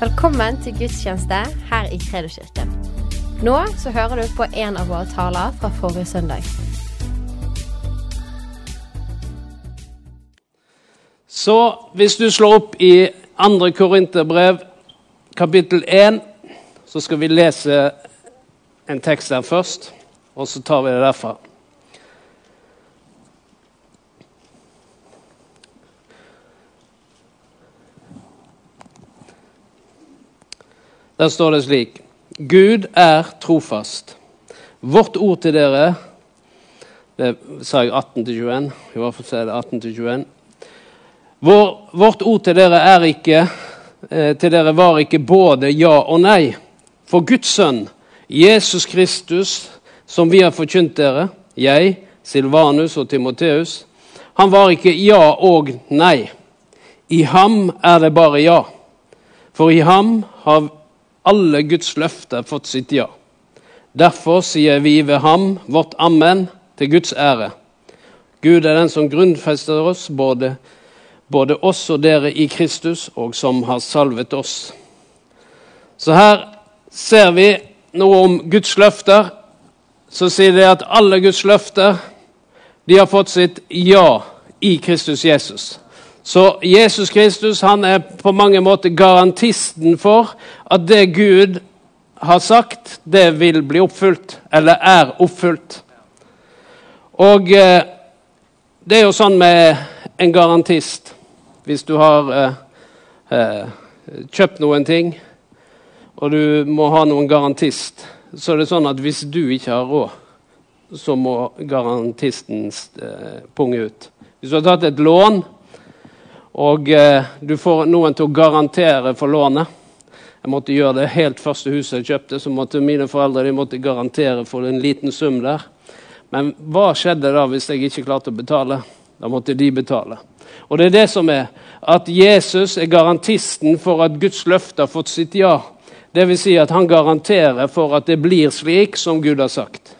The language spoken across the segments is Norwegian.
Velkommen til gudstjeneste her i Kredoskirken. Nå så hører du på en av våre taler fra forrige søndag. Så hvis du slår opp i 2. Korinterbrev kapittel 1, så skal vi lese en tekst der først, og så tar vi det derfra. Der står det slik Gud er trofast. Vårt ord til dere Det sa jeg 18-21. I hvert fall er det 18-21. Vår, vårt ord til dere er ikke eh, til dere var ikke både ja og nei. For Guds sønn, Jesus Kristus, som vi har forkynt dere, jeg, Silvanus og Timoteus, han var ikke ja og nei. I ham er det bare ja. For i ham har alle Guds løfter fått sitt ja. Derfor sier vi ved ham vårt amen til Guds ære. Gud er den som grunnfester oss, både, både oss og dere i Kristus, og som har salvet oss. Så her ser vi noe om Guds løfter. Så sier det at alle Guds løfter de har fått sitt ja i Kristus Jesus. Så Jesus Kristus han er på mange måter garantisten for at det Gud har sagt, det vil bli oppfylt, eller er oppfylt. Og eh, det er jo sånn med en garantist Hvis du har eh, eh, kjøpt noen ting, og du må ha noen garantist, så er det sånn at hvis du ikke har råd, så må garantisten eh, punge ut. Hvis du har tatt et lån og eh, du får noen til å garantere for lånet. Jeg måtte gjøre det helt første huset jeg kjøpte. så måtte Mine foreldre de måtte garantere for en liten sum der. Men hva skjedde da hvis jeg ikke klarte å betale? Da måtte de betale. Og det er det som er at Jesus er garantisten for at Guds løfte har fått sitt ja. Dvs. Si at han garanterer for at det blir slik som Gud har sagt.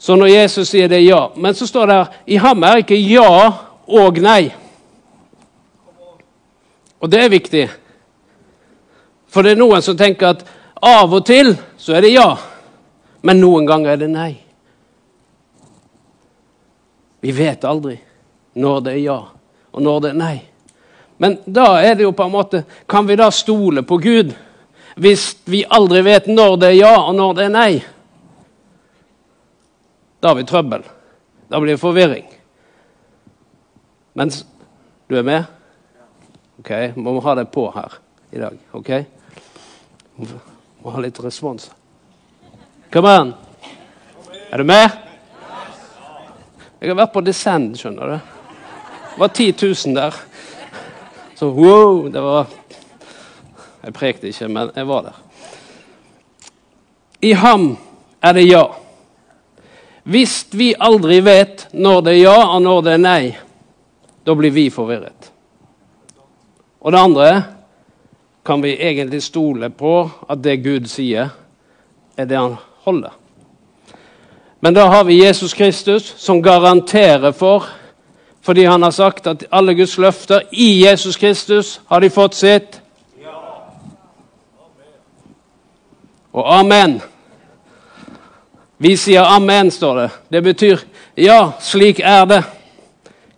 Så når Jesus sier det ja Men så står det her i ham er ikke ja og nei. Og det er viktig. For det er noen som tenker at av og til så er det ja, men noen ganger er det nei. Vi vet aldri når det er ja, og når det er nei. Men da er det jo på en måte Kan vi da stole på Gud hvis vi aldri vet når det er ja, og når det er nei? Da har vi trøbbel. Da blir det forvirring. Mens du er med? Ok, Må ha det på her i dag. ok? Må ha litt respons. Kom an! Er du med? Jeg har vært på Descend, skjønner du. Det var 10 000 der. Så wow! Det var Jeg prekte ikke, men jeg var der. I ham er det ja. Hvis vi aldri vet når det er ja, og når det er nei, da blir vi forvirret. Og det andre kan vi egentlig stole på at det Gud sier, er det han holder. Men da har vi Jesus Kristus som garanterer for, fordi han har sagt at alle Guds løfter i Jesus Kristus har de fått sitt. Og amen. Vi sier amen, står det. Det betyr ja, slik er det.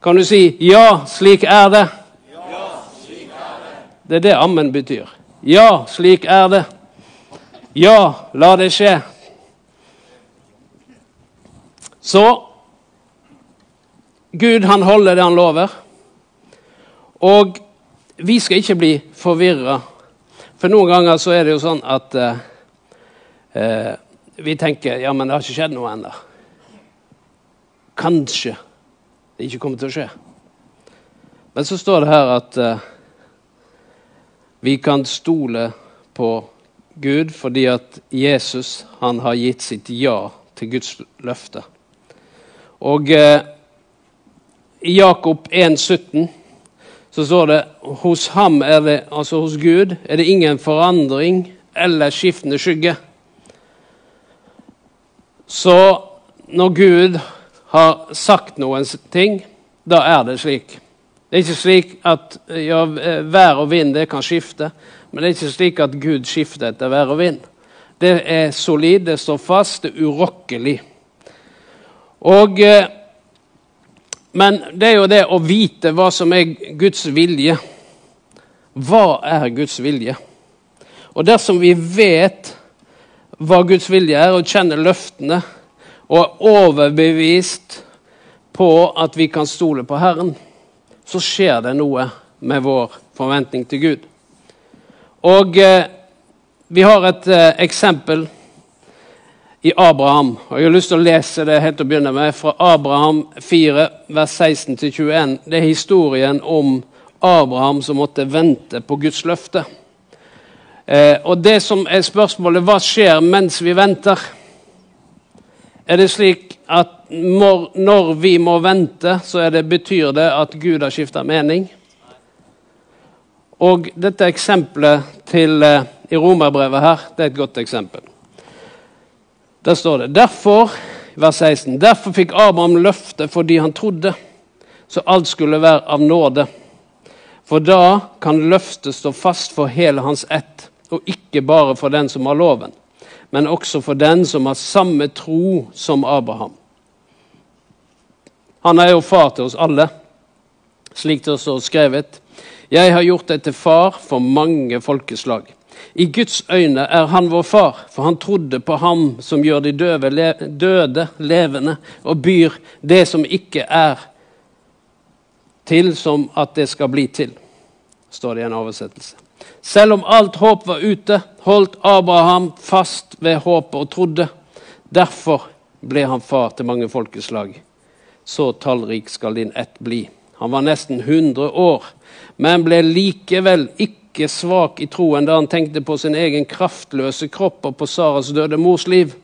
Kan du si 'ja, slik er det'? Det. Er det ammen betyr. Ja, slik er det. Ja, la det skje. Så Gud han holder det han lover. Og vi skal ikke bli forvirra. For noen ganger så er det jo sånn at eh, eh, vi tenker ja, men det har ikke skjedd noe ennå. Kanskje det ikke kommer til å skje. Men så står det her at uh, vi kan stole på Gud fordi at Jesus han har gitt sitt ja til Guds løfte. Og uh, i Jakob 1,17 så står det hos ham er det, altså hos Gud er det ingen forandring eller skiftende skygge. Så når Gud har sagt noen ting, da er det slik. Det er ikke slik at ja, vær og vind det kan skifte, men det er ikke slik at Gud skifter etter vær og vind. Det er solid, det står fast, det er urokkelig. Og, eh, men det er jo det å vite hva som er Guds vilje. Hva er Guds vilje? Og dersom vi vet hva Guds vilje er, og kjenner løftene, og er overbevist på at vi kan stole på Herren, så skjer det noe med vår forventning til Gud. Og eh, vi har et eh, eksempel i Abraham. og Jeg har lyst til å lese det helt å begynne med, fra Abraham 4, vers 16-21. Det er historien om Abraham som måtte vente på Guds løfte. Eh, og det som er spørsmålet, hva skjer mens vi venter? Er det slik at når vi må vente, så det, betyr det at Gud har skifta mening? Og dette eksempelet til, eh, i romerbrevet her, det er et godt eksempel. Der står det derfor, vers 16, derfor fikk Abraham løftet fordi han trodde, så alt skulle være av nåde. For da kan løftet stå fast for hele hans ett, og ikke bare for den som har loven, men også for den som har samme tro som Abraham. Han er jo far til oss alle, slik det står skrevet. Jeg har gjort deg til far for mange folkeslag. I Guds øyne er han vår far, for han trodde på ham som gjør de døve, le døde levende, og byr det som ikke er, til som at det skal bli til, står det i en oversettelse. Selv om alt håp var ute, holdt Abraham fast ved håpet og trodde. Derfor ble han far til mange folkeslag. Så tallrik skal din ett bli. Han var nesten 100 år, men ble likevel ikke svak i troen da han tenkte på sin egen kraftløse kropp og på Saras døde mors liv.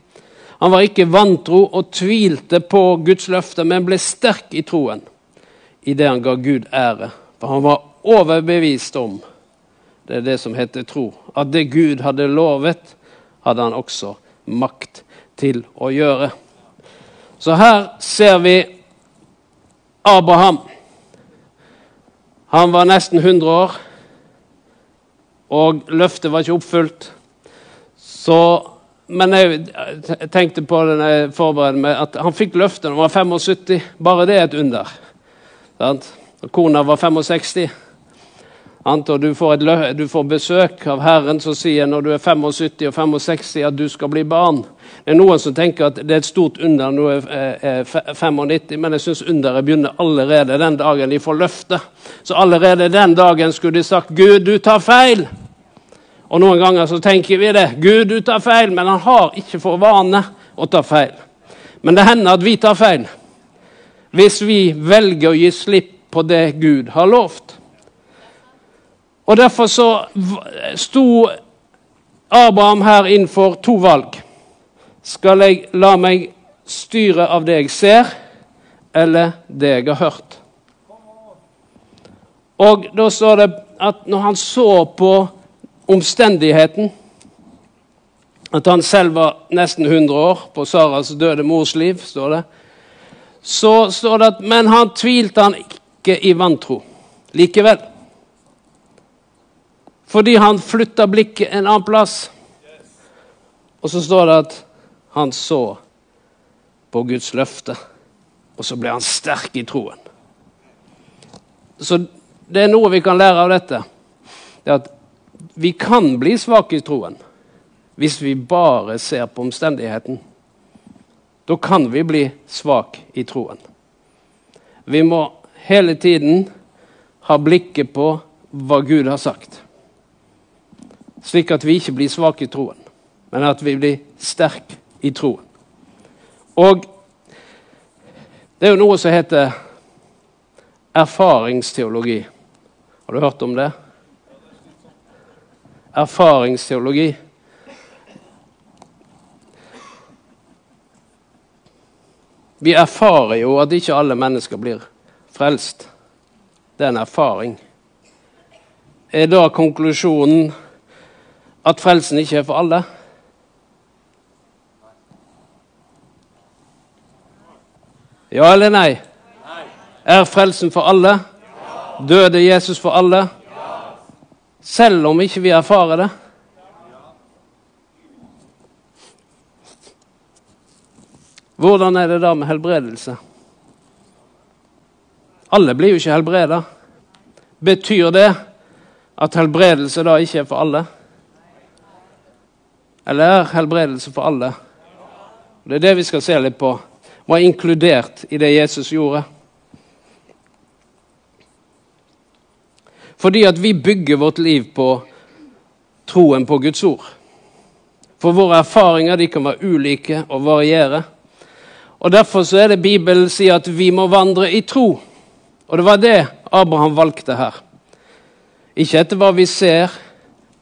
Han var ikke vantro og tvilte på Guds løfte, men ble sterk i troen idet han ga Gud ære. For han var overbevist om det er det som heter tro. At det Gud hadde lovet, hadde han også makt til å gjøre. Så her ser vi Abraham. Han var nesten 100 år, og løftet var ikke oppfylt. Så, men jeg tenkte på det når jeg forberedte meg, at han fikk løftet da han var 75. Bare det er et under. Sant? Kona var 65. Og du får, et, du får besøk av Herren som sier når du er 75 og 65 at du skal bli barn. Det er noen som tenker at det er et stort under når du er 95, men jeg syns underet begynner allerede den dagen de får løftet. Så allerede den dagen skulle de sagt 'Gud, du tar feil'. Og noen ganger så tenker vi det. 'Gud, du tar feil', men han har ikke for vane å ta feil. Men det hender at vi tar feil hvis vi velger å gi slipp på det Gud har lovt. Og Derfor så sto Abraham her innenfor to valg. Skal jeg la meg styre av det jeg ser, eller det jeg har hørt? Og da står det at når han så på omstendigheten At han selv var nesten 100 år på Saras døde mors liv, står det. Så står det at Men han tvilte han ikke i vantro likevel. Fordi han flytta blikket en annen plass. Og så står det at han så på Guds løfte, og så ble han sterk i troen. Så det er noe vi kan lære av dette. Det er at vi kan bli svake i troen hvis vi bare ser på omstendigheten. Da kan vi bli svake i troen. Vi må hele tiden ha blikket på hva Gud har sagt slik at vi ikke blir svake i troen, men at vi blir sterke i troen. Og det er jo noe som heter erfaringsteologi. Har du hørt om det? Erfaringsteologi. Vi erfarer jo at ikke alle mennesker blir frelst. Det er en erfaring. Er da konklusjonen at frelsen ikke er for alle? Ja eller nei? Er frelsen for alle? Døde Jesus for alle? Selv om ikke vi erfarer det? Hvordan er det da med helbredelse? Alle blir jo ikke helbreda. Betyr det at helbredelse da ikke er for alle? Eller er helbredelse for alle? Det er det vi skal se litt på. Var inkludert i det Jesus gjorde. Fordi at vi bygger vårt liv på troen på Guds ord. For våre erfaringer kan være ulike og variere. Og Derfor så er det Bibelen sier at vi må vandre i tro. Og det var det Abraham valgte her. Ikke etter hva vi ser,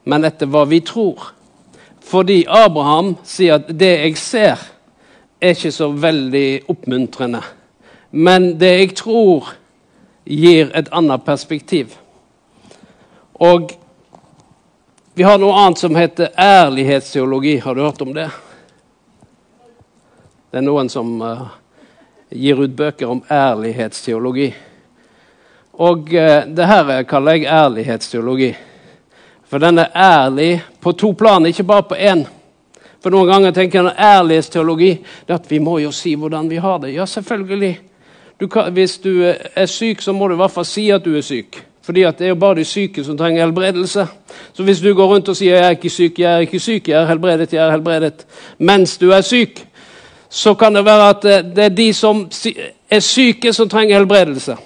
men etter hva vi tror. Fordi Abraham sier at det jeg ser, er ikke så veldig oppmuntrende. Men det jeg tror, gir et annet perspektiv. Og vi har noe annet som heter ærlighetsteologi. Har du hørt om det? Det er noen som uh, gir ut bøker om ærlighetsteologi. Og uh, det her kaller jeg ærlighetsteologi. For den er ærlig på to plan, ikke bare på én. For noen ganger tenker jeg ærlighetsteologi det at vi må jo si hvordan vi har det. Ja, selvfølgelig. Du kan, hvis du er syk, så må du i hvert fall si at du er syk. Fordi det er jo bare de syke som trenger helbredelse. Så hvis du går rundt og sier 'jeg er ikke syk, jeg er ikke syk, jeg er helbredet', jeg er helbredet, mens du er syk, så kan det være at eh, det er de som er syke, som trenger helbredelse.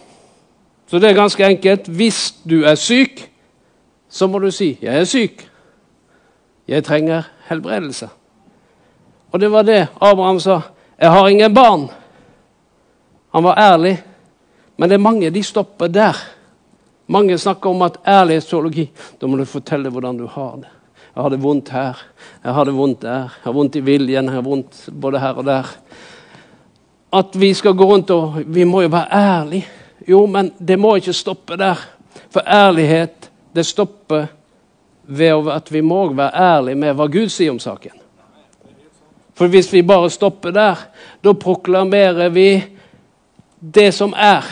Så det er ganske enkelt. Hvis du er syk, så må du si 'Jeg er syk. Jeg trenger helbredelse'. Og det var det Abraham sa. 'Jeg har ingen barn'. Han var ærlig. Men det er mange de stopper der. Mange snakker om at ærlighetsteologi Da må du fortelle hvordan du har det. Jeg har det vondt her, jeg har det vondt der, jeg har vondt i viljen, jeg har vondt både her og der. At vi skal gå rundt og Vi må jo være ærlige. Jo, men det må ikke stoppe der. For ærlighet, det stopper ved at vi må være ærlige med hva Gud sier om saken. For hvis vi bare stopper der, da proklamerer vi det som er.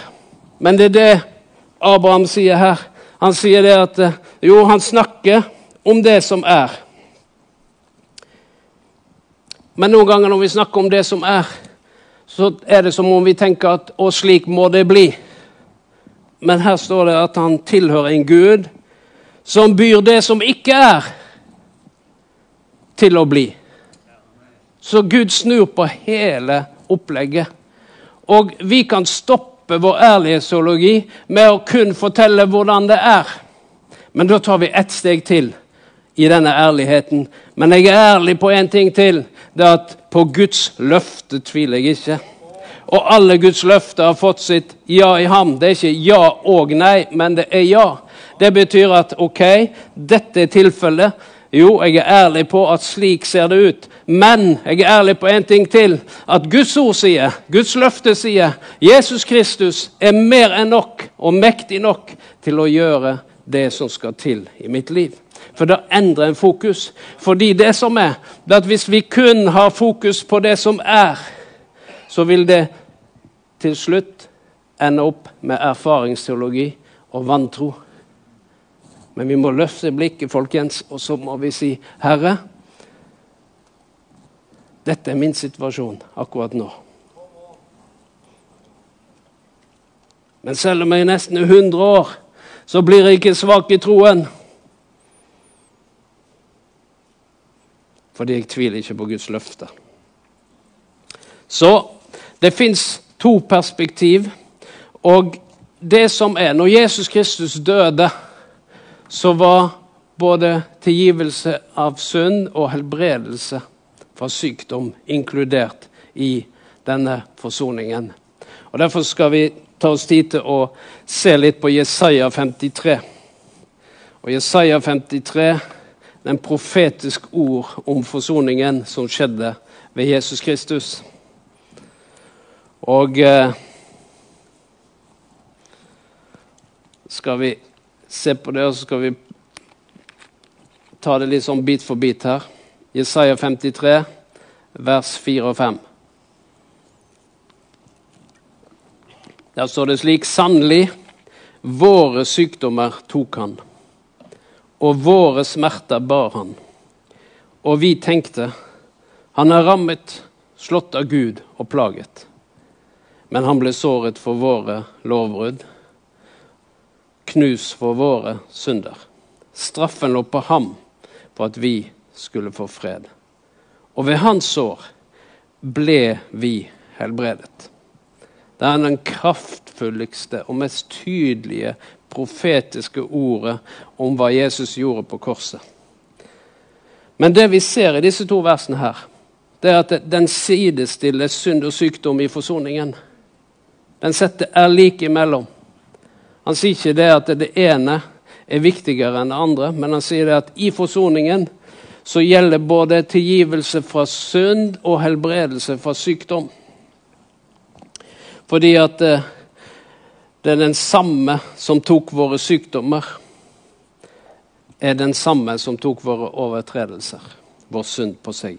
Men det er det Abraham sier her. Han sier det at jo, han snakker om det som er. Men noen ganger når vi snakker om det som er, så er det som om vi tenker at og slik må det bli. Men her står det at han tilhører en gud som byr det som ikke er, til å bli. Så Gud snur på hele opplegget. Og vi kan stoppe vår ærlighetsologi med å kun fortelle hvordan det er. Men da tar vi ett steg til i denne ærligheten. Men jeg er ærlig på én ting til. Det er at på Guds løfte tviler jeg ikke. Og alle Guds løfter har fått sitt ja i ham. Det er ikke ja og nei, men det er ja. Det betyr at OK, dette er tilfellet. Jo, jeg er ærlig på at slik ser det ut. Men jeg er ærlig på en ting til. At Guds ord sier, Guds løfte sier, Jesus Kristus er mer enn nok og mektig nok til å gjøre det som skal til i mitt liv. For det endrer en fokus. Fordi det som er, det at hvis vi kun har fokus på det som er, så vil det til slutt ende opp med erfaringsteologi og vantro. Men vi må løfte blikket, folkens, og så må vi si, 'Herre, dette er min situasjon akkurat nå.' Men selv om jeg er nesten 100 år, så blir jeg ikke svak i troen. Fordi jeg tviler ikke på Guds løfte. Så det fins to perspektiv. Og det som er Når Jesus Kristus døde, så var både tilgivelse av synd og helbredelse fra sykdom inkludert i denne forsoningen. Og Derfor skal vi ta oss tid til å se litt på Jesaja 53. Og Jesaja 53 er en profetisk ord om forsoningen som skjedde ved Jesus Kristus. Og eh, skal vi se på det, og så skal vi ta det litt sånn bit for bit her. Jesaja 53, vers 4 og 5. Der står det slik.: Sannelig, Våre sykdommer tok han, og våre smerter bar han. Og vi tenkte, han er rammet, slått av Gud og plaget. Men han ble såret for våre lovbrudd, knus for våre synder. Straffen lå på ham for at vi skulle få fred. Og ved hans sår ble vi helbredet. Det er den kraftfulleste og mest tydelige profetiske ordet om hva Jesus gjorde på korset. Men det vi ser i disse to versene her, det er at den sidestiller synd og sykdom i forsoningen. Den setter er lik imellom. Han sier ikke det at det ene er viktigere enn det andre, men han sier det at i forsoningen så gjelder både tilgivelse fra synd og helbredelse fra sykdom. Fordi at eh, det er den samme som tok våre sykdommer, er den samme som tok våre overtredelser, vår synd, på seg.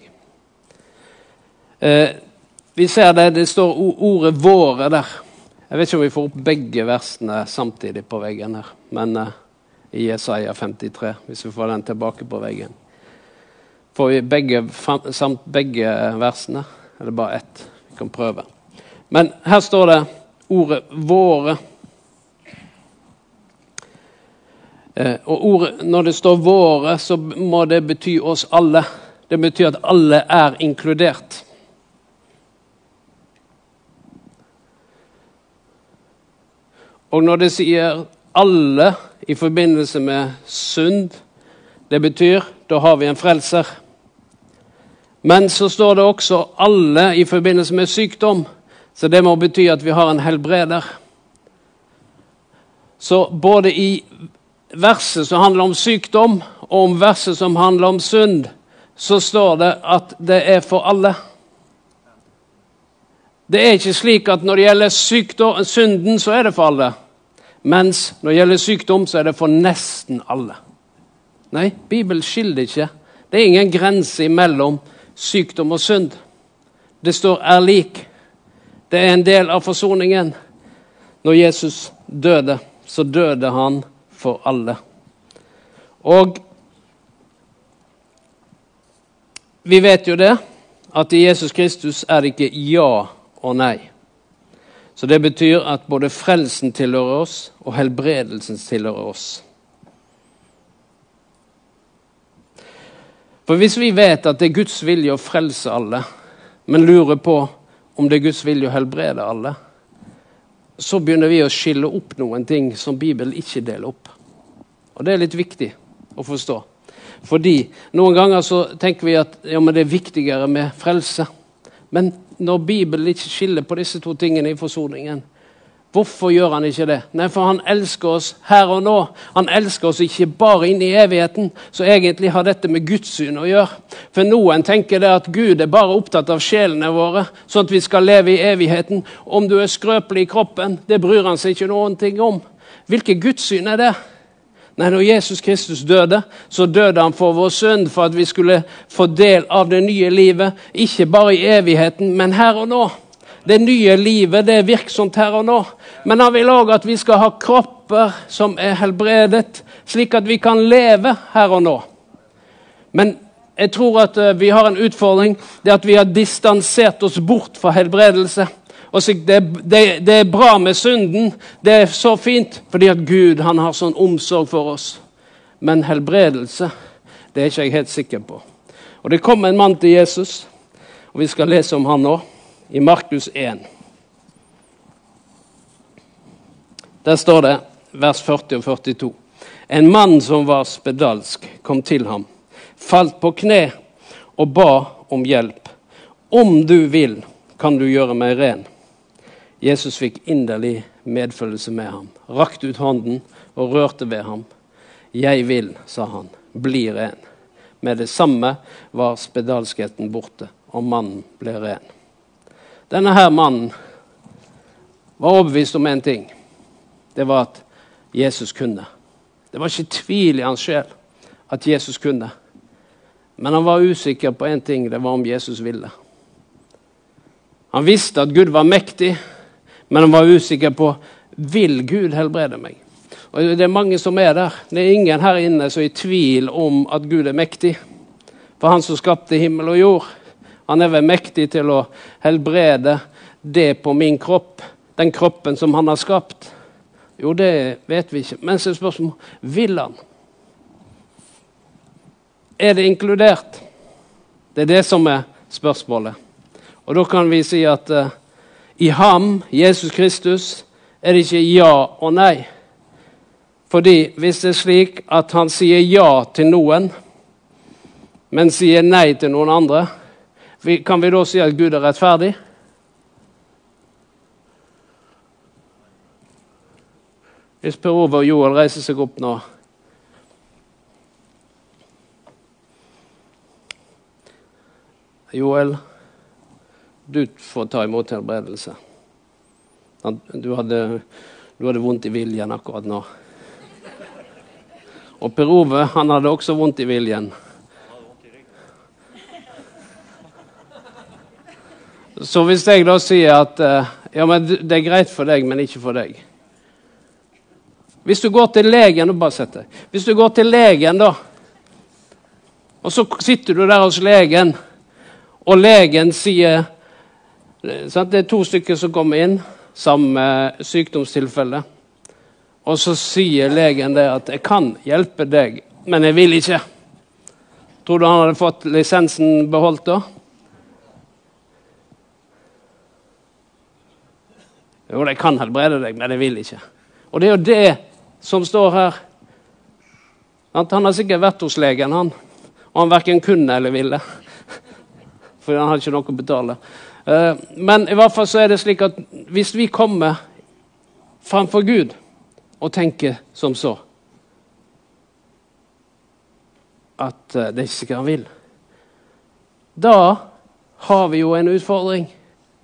Eh, vi ser det, det står ordet 'våre' der. Jeg vet ikke om vi får opp begge versene samtidig på veggen her, men uh, i Jesaja 53, hvis vi får den tilbake på veggen. Får vi begge, samt begge versene, eller bare ett? Vi kan prøve. Men her står det ordet 'våre'. Uh, og ordet, Når det står 'våre', så må det bety oss alle. Det betyr at alle er inkludert. Og når det sier 'alle' i forbindelse med synd, det betyr da har vi en frelser. Men så står det også 'alle' i forbindelse med sykdom. Så det må bety at vi har en helbreder. Så både i verset som handler om sykdom, og om verset som handler om synd, så står det at det er for alle. Det er ikke slik at når det gjelder sykdom, synden, så er det for alle. Mens når det gjelder sykdom, så er det for nesten alle. Nei, Bibelen skiller ikke. Det er ingen grense mellom sykdom og synd. Det står 'er lik'. Det er en del av forsoningen. Når Jesus døde, så døde han for alle. Og vi vet jo det, at i Jesus Kristus er det ikke ja og nei. Så det betyr at både frelsen tilhører oss, og helbredelsen tilhører oss. For hvis vi vet at det er Guds vilje å frelse alle, men lurer på om det er Guds vilje å helbrede alle, så begynner vi å skille opp noen ting som Bibelen ikke deler opp. Og det er litt viktig å forstå. Fordi noen ganger så tenker vi at ja, det er viktigere med frelse. Men når Bibelen ikke skiller på disse to tingene i forsoningen. Hvorfor gjør han ikke det? Nei, for han elsker oss her og nå. Han elsker oss ikke bare inn i evigheten, så egentlig har dette med Guds syn å gjøre. For noen tenker det at Gud er bare opptatt av sjelene våre, sånn at vi skal leve i evigheten. Om du er skrøpelig i kroppen, det bryr han seg ikke noen ting om. Hvilket Guds syn er det? Nei, når Jesus Kristus døde, så døde han for vår synd, for at vi skulle få del av det nye livet. Ikke bare i evigheten, men her og nå. Det nye livet det er virksomt her og nå. Men han vil òg at vi skal ha kropper som er helbredet, slik at vi kan leve her og nå. Men jeg tror at eh, vi har en utfordring. Det at vi har distansert oss bort fra helbredelse så, det, det, det, er bra med synden. Det er så fint fordi at Gud han har sånn omsorg for oss. Men helbredelse det er ikke jeg helt sikker på. Og Det kom en mann til Jesus, og vi skal lese om han nå, i Markus 1. Der står det, vers 40 og 42. En mann som var spedalsk, kom til ham, falt på kne og ba om hjelp. Om du vil, kan du gjøre meg ren. Jesus fikk inderlig medfølelse med ham, rakte ut hånden og rørte ved ham. 'Jeg vil', sa han, 'bli ren'. Med det samme var spedalskheten borte, og mannen ble ren. Denne her mannen var overbevist om én ting. Det var at Jesus kunne. Det var ikke tvil i hans sjel at Jesus kunne. Men han var usikker på én ting, det var om Jesus ville. Han visste at Gud var mektig, men han var usikker på vil Gud helbrede meg. Og Det er mange som er der. Det er ingen her inne som er i tvil om at Gud er mektig. For han som skapte himmel og jord, han er vel mektig til å helbrede det på min kropp. Den kroppen som han har skapt. Jo, det vet vi ikke. Men så er spørsmålet vil han? Er det inkludert? Det er det som er spørsmålet. Og da kan vi si at uh, i ham, Jesus Kristus, er det ikke ja og nei. Fordi hvis det er slik at han sier ja til noen, men sier nei til noen andre, kan vi da si at Gud er rettferdig? Hvis Per Ove og Joel reiser seg opp nå Joel, du får ta imot helbredelse. Du hadde, du hadde vondt i viljen akkurat nå. Og Per Ove han hadde også vondt i viljen. Så hvis jeg da sier at eh, ja, men det er greit for deg, men ikke for deg Hvis du går til legen bare sett deg. Hvis du går til legen, da, og så sitter du der hos legen, og legen sier sant? Det er to stykker som kommer inn, samme sykdomstilfelle. Og så sier legen det at 'jeg kan hjelpe deg, men jeg vil ikke'. Tror du han hadde fått lisensen beholdt da? Jo, de kan helbrede deg, men jeg vil ikke. Og det er jo det som står her. Han har sikkert vært hos legen, han. Og han verken kunne eller ville. For han har ikke noe å betale. Eh, men i hvert fall så er det slik at hvis vi kommer framfor Gud og tenker som så At eh, det er ikke sikkert han vil. Da har vi jo en utfordring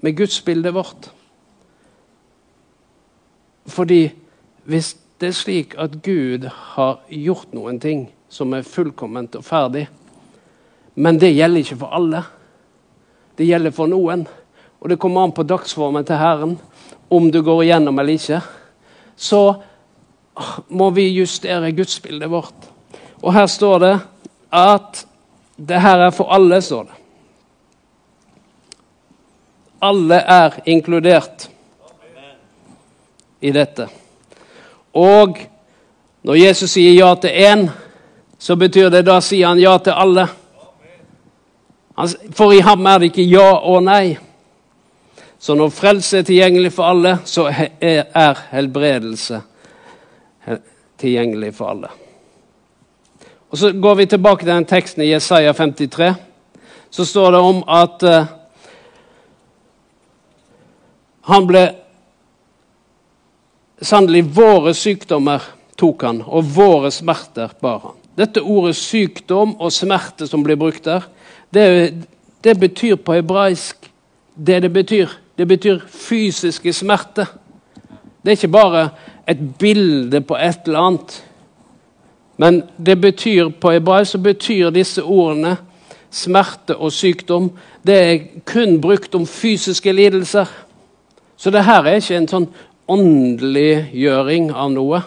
med gudsbildet vårt. Fordi hvis det er slik at Gud har gjort noen ting som er fullkomment og ferdig, men det gjelder ikke for alle. Det gjelder for noen. Og det kommer an på dagsformen til Herren om du går igjennom eller ikke. Så må vi justere gudsbildet vårt. Og her står det at det her er for alle, står det. Alle er inkludert i dette. Og når Jesus sier ja til én, så betyr det da sier han ja til alle. For i ham er det ikke ja og nei. Så når frelse er tilgjengelig for alle, så er helbredelse tilgjengelig for alle. Og Så går vi tilbake til den teksten i Jesaja 53. Så står det om at uh, han ble Sannelig, våre sykdommer tok han, og våre smerter bar han. Dette ordet sykdom og smerte som blir brukt der, det, det betyr på hebraisk det det betyr. Det betyr fysiske smerter. Det er ikke bare et bilde på et eller annet. Men det betyr på hebraisk så betyr disse ordene smerte og sykdom det er kun brukt om fysiske lidelser. Så det her er ikke en sånn åndeliggjøring av noe.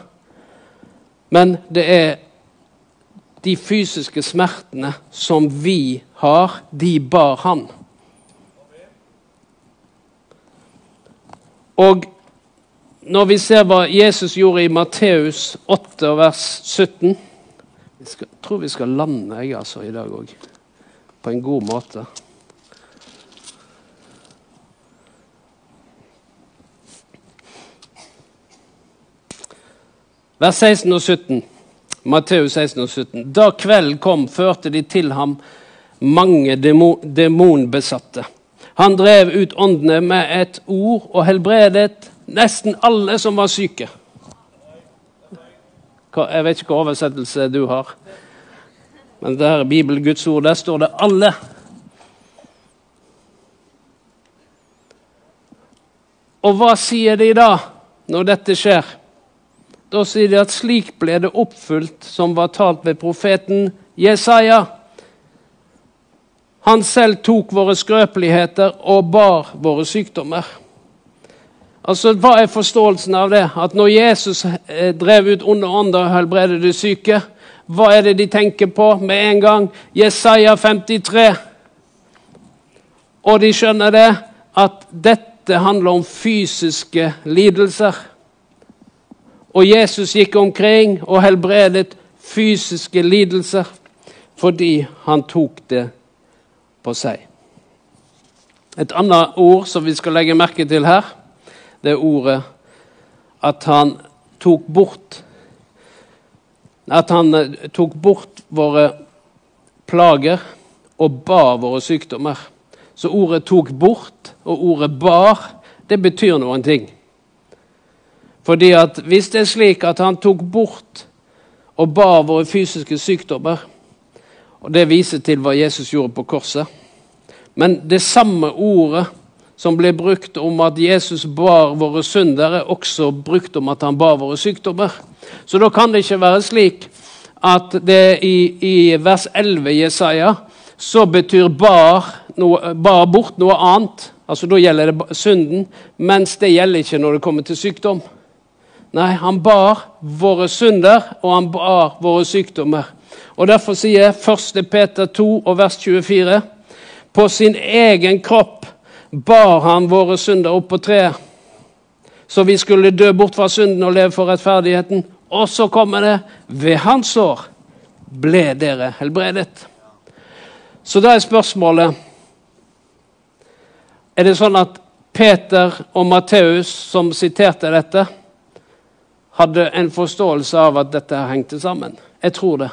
Men det er de fysiske smertene som vi har, de bar han. Og når vi ser hva Jesus gjorde i Matteus 8, vers 17 Jeg tror vi skal lande jeg altså i dag òg, på en god måte. Vers 16 og 17. Matteus 16 og 17. Da kvelden kom, førte de til ham mange demonbesatte. Han drev ut åndene med et ord og helbredet nesten alle som var syke. Jeg vet ikke hva oversettelse du har, men det her er Bibel, Guds ord, der står det 'alle'. Og hva sier de da, når dette skjer? Da sier de at slik ble det oppfylt som var talt ved profeten Jesaja. Han selv tok våre skrøpeligheter og bar våre sykdommer. Altså, Hva er forståelsen av det? At når Jesus eh, drev ut onde ånder og helbredet de syke, hva er det de tenker på med en gang? Jesaja 53. Og de skjønner det at dette handler om fysiske lidelser. Og Jesus gikk omkring og helbredet fysiske lidelser fordi han tok det på seg. Et annet ord som vi skal legge merke til her, det er ordet at han tok bort At han eh, tok bort våre plager og bar våre sykdommer. Så ordet 'tok bort' og ordet 'bar' det betyr noen ting. Fordi at Hvis det er slik at han tok bort og bar våre fysiske sykdommer, og det viser til hva Jesus gjorde på korset Men det samme ordet som ble brukt om at Jesus bar våre synder, er også brukt om at han bar våre sykdommer. Så da kan det ikke være slik at det i, i vers 11 i Jesaja så betyr bar, noe, bar bort noe annet. Altså Da gjelder det synden, mens det gjelder ikke når det kommer til sykdom. Nei, han bar våre synder, og han bar våre sykdommer. Og Derfor sier 1. Peter 2 og vers 24.: På sin egen kropp bar han våre synder opp på treet, så vi skulle dø bort fra synden og leve for rettferdigheten. Og så kommer det ved hans år ble dere helbredet. Så da er spørsmålet Er det sånn at Peter og Matteus, som siterte dette, hadde en forståelse av at dette hengte sammen? Jeg tror det.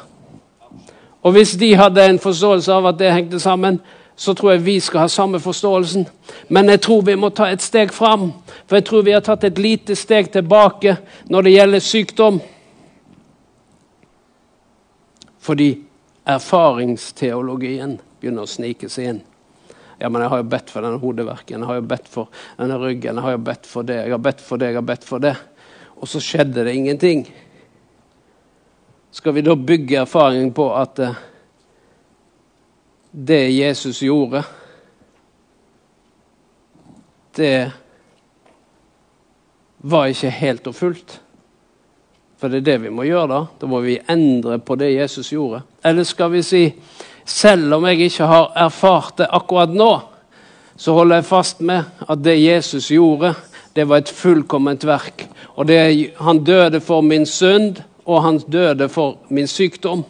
Og hvis de hadde en forståelse av at det hengte sammen, så tror jeg vi skal ha samme forståelsen. Men jeg tror vi må ta et steg fram. For jeg tror vi har tatt et lite steg tilbake når det gjelder sykdom. Fordi erfaringsteologien begynner å snike seg inn. Ja, men jeg har jo bedt for denne hodeverken, jeg har jo bedt for denne ryggen, jeg har jo bedt for det, jeg har bedt for det, jeg har bedt for det. Og så skjedde det ingenting. Skal vi da bygge erfaringen på at eh, det Jesus gjorde, det var ikke helt og fullt. For det er det vi må gjøre da. Da må vi endre på det Jesus gjorde. Eller skal vi si selv om jeg ikke har erfart det akkurat nå, så holder jeg fast med at det Jesus gjorde, det var et fullkomment verk. Og det, han døde for min synd, og han døde for min sykdom.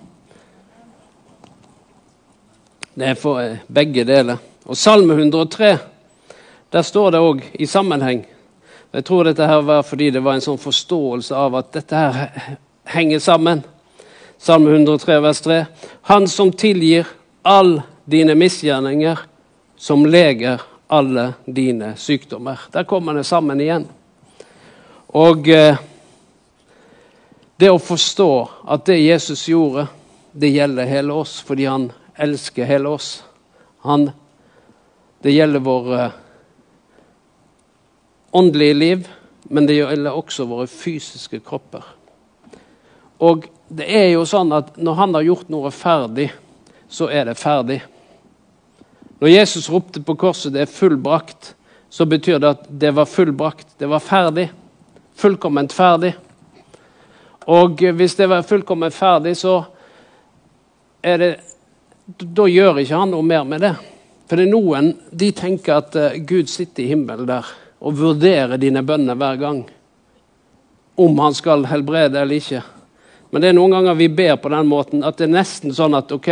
Det er for eh, begge deler. Og Salme 103, der står det òg i sammenheng. Jeg tror dette her var fordi det var en sånn forståelse av at dette her henger sammen. Salme 103, vers 3. Han som tilgir all dine misgjerninger, som leger alle dine sykdommer. Der kommer det sammen igjen. Og eh, det å forstå at det Jesus gjorde, det gjelder hele oss fordi han elsker hele oss. Han, det gjelder vår eh, åndelige liv, men det gjelder også våre fysiske kropper. Og det er jo sånn at når han har gjort noe ferdig, så er det ferdig. Når Jesus ropte på korset 'det er fullbrakt', så betyr det at det var fullbrakt. Det var ferdig. Fullkomment ferdig. Og hvis det var fullkomment ferdig, så er det da gjør ikke han noe mer med det. For det er noen de tenker at uh, Gud sitter i himmelen der og vurderer dine bønner hver gang. Om han skal helbrede eller ikke. Men det er noen ganger vi ber på den måten at det er nesten sånn at ok,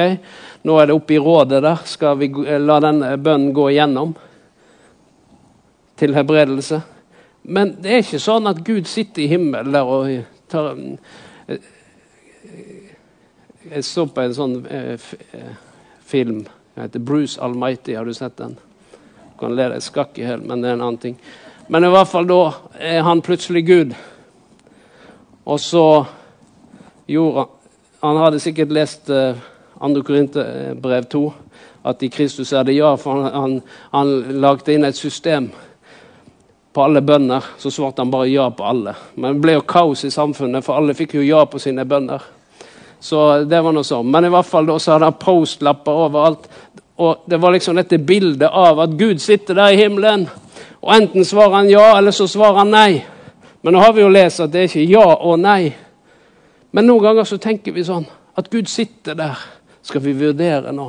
nå er det oppe i rådet der. Skal vi la den bønnen gå igjennom til helbredelse? Men det er ikke sånn at Gud sitter i himmelen der og tar Jeg så på en sånn eh, eh film. Den heter Bruce Almighty. Har du sett den? Du kan le deg skakk i hjel, men det er en annen ting. Men i hvert fall da er han plutselig Gud. Og så gjorde han Han hadde sikkert lest uh, 2. Korinterbrev 2, at i Kristus er det ja, for han, han, han lagde inn et system på alle bønder. Så svarte han bare ja på alle. Men det ble jo kaos i samfunnet, for alle fikk jo ja på sine bønder. Så det var noe sånn. Men i hvert fall da så hadde han postlapper overalt. Og det var liksom dette bildet av at Gud sitter der i himmelen. Og enten svarer han ja, eller så svarer han nei. Men nå har vi jo lest at det er ikke ja og nei. Men noen ganger så tenker vi sånn at Gud sitter der. Skal vi vurdere nå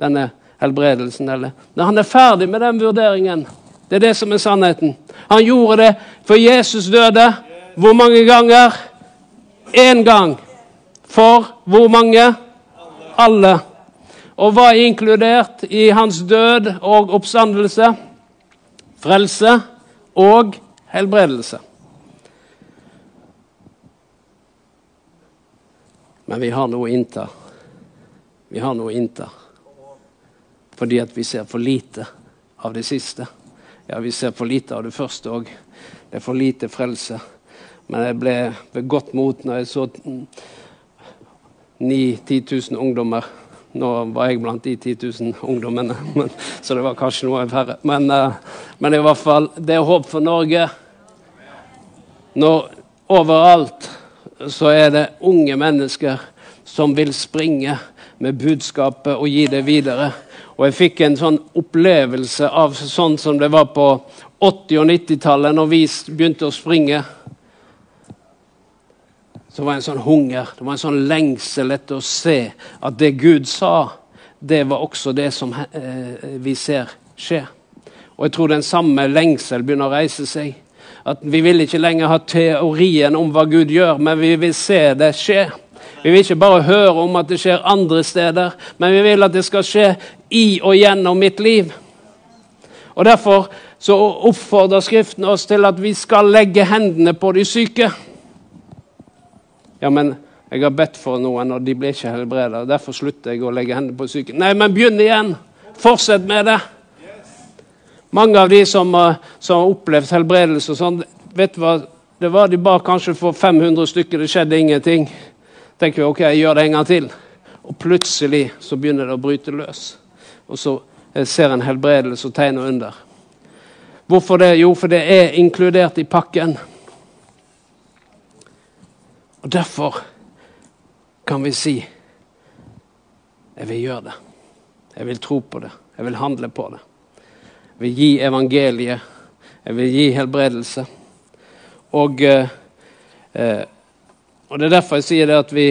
denne helbredelsen, eller? Når han er ferdig med den vurderingen. Det er det som er sannheten. Han gjorde det for Jesus døde. Hvor mange ganger? Én gang. For hvor mange? Alle. Og hva er inkludert i hans død og oppstandelse? Frelse og helbredelse. Men vi har noe å innta. Vi har noe å innta. Fordi at vi ser for lite av det siste. Ja, vi ser for lite av det første òg. Det er for lite frelse. Men jeg ble ved godt mot når jeg så 9 10 000 ungdommer. Nå var jeg blant de 10 000 ungdommene, men, så det var kanskje noe færre. Men, uh, men i hvert fall, det er håp for Norge. Når overalt så er det unge mennesker som vil springe med budskapet og gi det videre. Og jeg fikk en sånn opplevelse av sånn som det var på 80- og 90-tallet, når vi begynte å springe. Så var det en sånn hunger, det var en sånn lengsel etter å se at det Gud sa, det var også det som eh, vi ser skje. Og jeg tror den samme lengsel begynner å reise seg. At vi vil ikke lenger ha teorien om hva Gud gjør, men vi vil se det skje. Vi vil ikke bare høre om at det skjer andre steder, men vi vil at det skal skje i og gjennom mitt liv. Og Derfor så oppfordrer Skriften oss til at vi skal legge hendene på de syke. Ja, men jeg har bedt for noen, og de blir ikke helbredet. Derfor slutter jeg å legge hendene på de syke. Nei, men begynn igjen! Fortsett med det. Mange av de som, eh, som har opplevd helbredelse og sånn, vet du hva, det var de bare kanskje for 500 stykker, det skjedde ingenting. Tenker vi ok, jeg gjør det en gang til. Og plutselig så begynner det å bryte løs. Og så eh, ser en helbredelse og tegn og under. Hvorfor det? Jo, for det er inkludert i pakken. Og derfor kan vi si jeg vil gjøre det. Jeg vil tro på det. Jeg vil handle på det Jeg vil gi evangeliet. Jeg vil gi helbredelse. Og, eh, eh, og det er derfor jeg sier det at vi,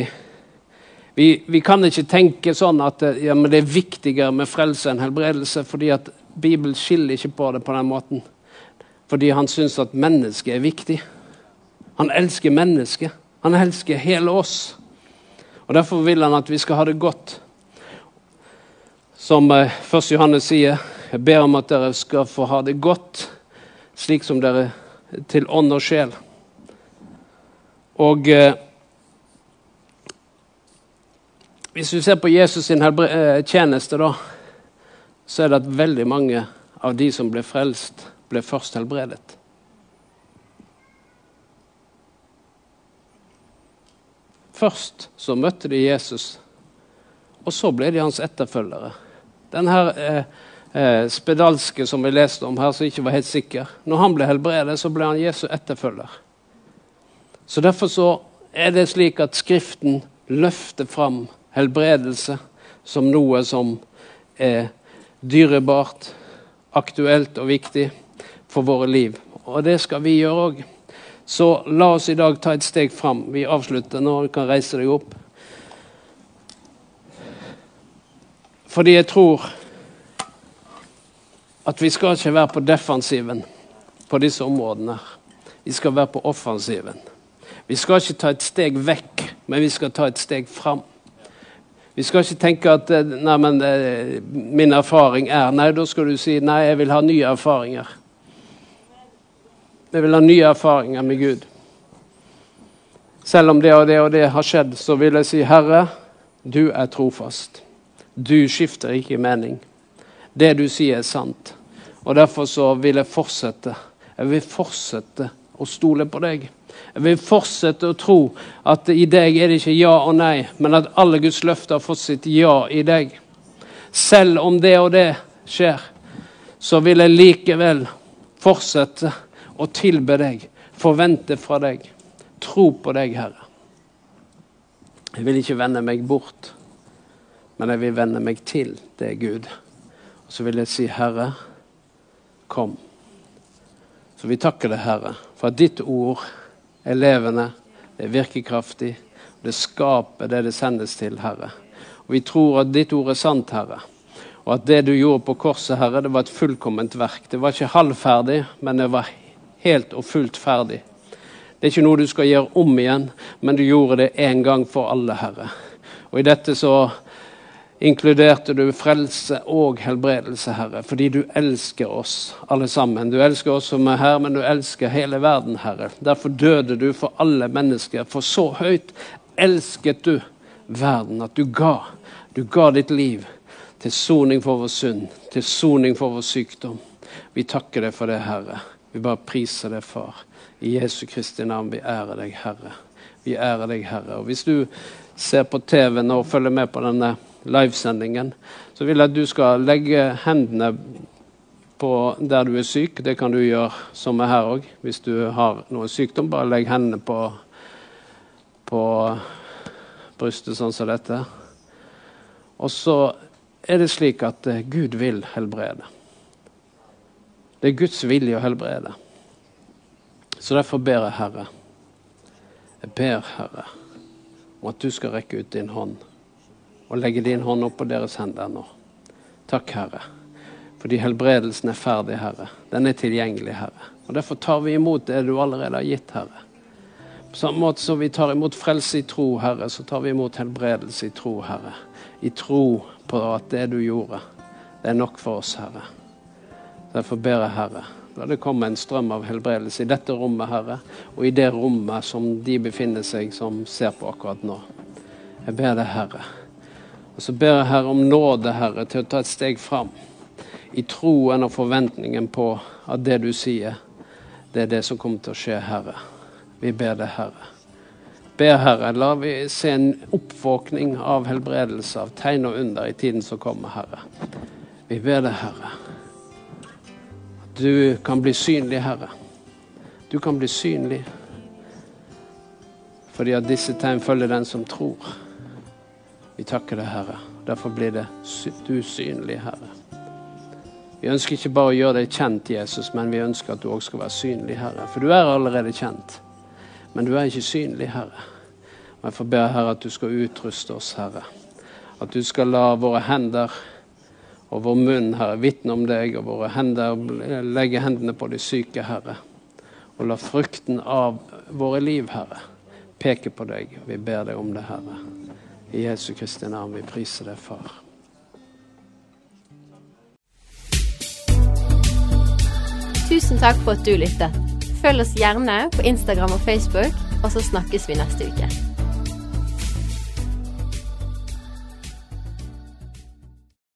vi, vi kan ikke tenke sånn at eh, ja, det er viktigere med frelse enn helbredelse. fordi at Bibelen skiller ikke på det på den måten. Fordi han syns at mennesket er viktig. Han elsker mennesket. Han elsker hele oss. Og Derfor vil han at vi skal ha det godt. Som eh, 1. Johannes sier, jeg ber om at dere skal få ha det godt, slik som dere til ånd og sjel. Og eh, Hvis vi ser på Jesus sin eh, tjeneste, da, så er det at veldig mange av de som ble frelst, ble først helbredet. Først så møtte de Jesus, og så ble de hans etterfølgere. Den her eh, eh, spedalske som vi leste om her, som ikke var helt sikker. Når han ble helbredet, så ble han Jesu etterfølger. Så Derfor så er det slik at Skriften løfter fram helbredelse som noe som er dyrebart, aktuelt og viktig for våre liv. Og det skal vi gjøre òg. Så la oss i dag ta et steg fram. Vi avslutter nå. Du kan reise deg opp. Fordi jeg tror at vi skal ikke være på defensiven på disse områdene. Vi skal være på offensiven. Vi skal ikke ta et steg vekk, men vi skal ta et steg fram. Vi skal ikke tenke at eh, nei, men, eh, min erfaring er Nei, da skal du si nei, jeg vil ha nye erfaringer. Jeg vil ha nye erfaringer med Gud. Selv om det og det og det har skjedd, så vil jeg si, Herre, du er trofast. Du skifter ikke mening. Det du sier, er sant. Og Derfor så vil jeg fortsette. Jeg vil fortsette å stole på deg. Jeg vil fortsette å tro at i deg er det ikke ja og nei, men at alle Guds løfter har fått sitt ja i deg. Selv om det og det skjer, så vil jeg likevel fortsette å tilbe deg, forvente fra deg, tro på deg, Herre. Jeg vil ikke vende meg bort, men jeg vil vende meg til deg, Gud. Og så vil jeg si, Herre, kom. Så vi takker deg, Herre, for at ditt ord er levende, det er virkekraftig, det skaper det det sendes til, Herre. Og Vi tror at ditt ord er sant, Herre. Og at det du gjorde på korset, Herre, det var et fullkomment verk. Det var ikke halvferdig, men det var helt og fullt ferdig. Det er ikke noe du skal gjøre om igjen, men du gjorde det én gang for alle, Herre. Og i dette så inkluderte du frelse og helbredelse, Herre, fordi du elsker oss alle sammen. Du elsker oss som er her, men du elsker hele verden, Herre. Derfor døde du for alle mennesker, for så høyt elsket du verden at du ga. Du ga ditt liv til soning for vår synd, til soning for vår sykdom. Vi takker deg for det, Herre. Vi bare priser deg, Far. I Jesu Kristi navn, vi ærer deg, Herre. Vi ærer deg, Herre. Og Hvis du ser på TV nå og følger med på denne livesendingen, så vil jeg at du skal legge hendene på der du er syk. Det kan du gjøre som er her òg. Hvis du har noen sykdom, bare legg hendene på, på brystet sånn som dette. Og så er det slik at eh, Gud vil helbrede. Det er Guds vilje å helbrede. Så derfor ber jeg, Herre, jeg ber, Herre, om at du skal rekke ut din hånd og legge din hånd opp på deres hender nå. Takk, Herre, fordi helbredelsen er ferdig, Herre. Den er tilgjengelig, Herre. Og Derfor tar vi imot det du allerede har gitt, Herre. På samme måte som vi tar imot frelse i tro, Herre, så tar vi imot helbredelse i tro, Herre. I tro på at det du gjorde, det er nok for oss, Herre. Derfor ber jeg, Herre, la det komme en strøm av helbredelse i dette rommet, Herre, og i det rommet som de befinner seg som ser på akkurat nå. Jeg ber deg, Herre. Og så ber jeg Herre om nåde, Herre, til å ta et steg fram. I troen og forventningen på at det du sier, det er det som kommer til å skje, Herre. Vi ber deg, Herre. Ber, Herre, la vi se en oppvåkning av helbredelse, av tegn og under i tiden som kommer, Herre. Vi ber deg, Herre, at du kan bli synlig, Herre. Du kan bli synlig fordi at disse tegn følger den som tror. Vi takker deg, Herre. Derfor blir det du synlig, Herre. Vi ønsker ikke bare å gjøre deg kjent, Jesus, men vi ønsker at du òg skal være synlig, Herre. For du er allerede kjent, men du er ikke synlig, Herre. Og Jeg får be, Herre, at du skal utruste oss, Herre. At du skal la våre hender og vår munn, Herre, vitne om deg, og våre hender legge hendene på de syke, Herre. Og la frukten av våre liv, Herre, peke på deg. Vi ber deg om det, Herre. I Jesu Kristi navn, vi priser deg, Far. Tusen takk for at du lyttet. Følg oss gjerne på Instagram og Facebook, og så snakkes vi neste uke.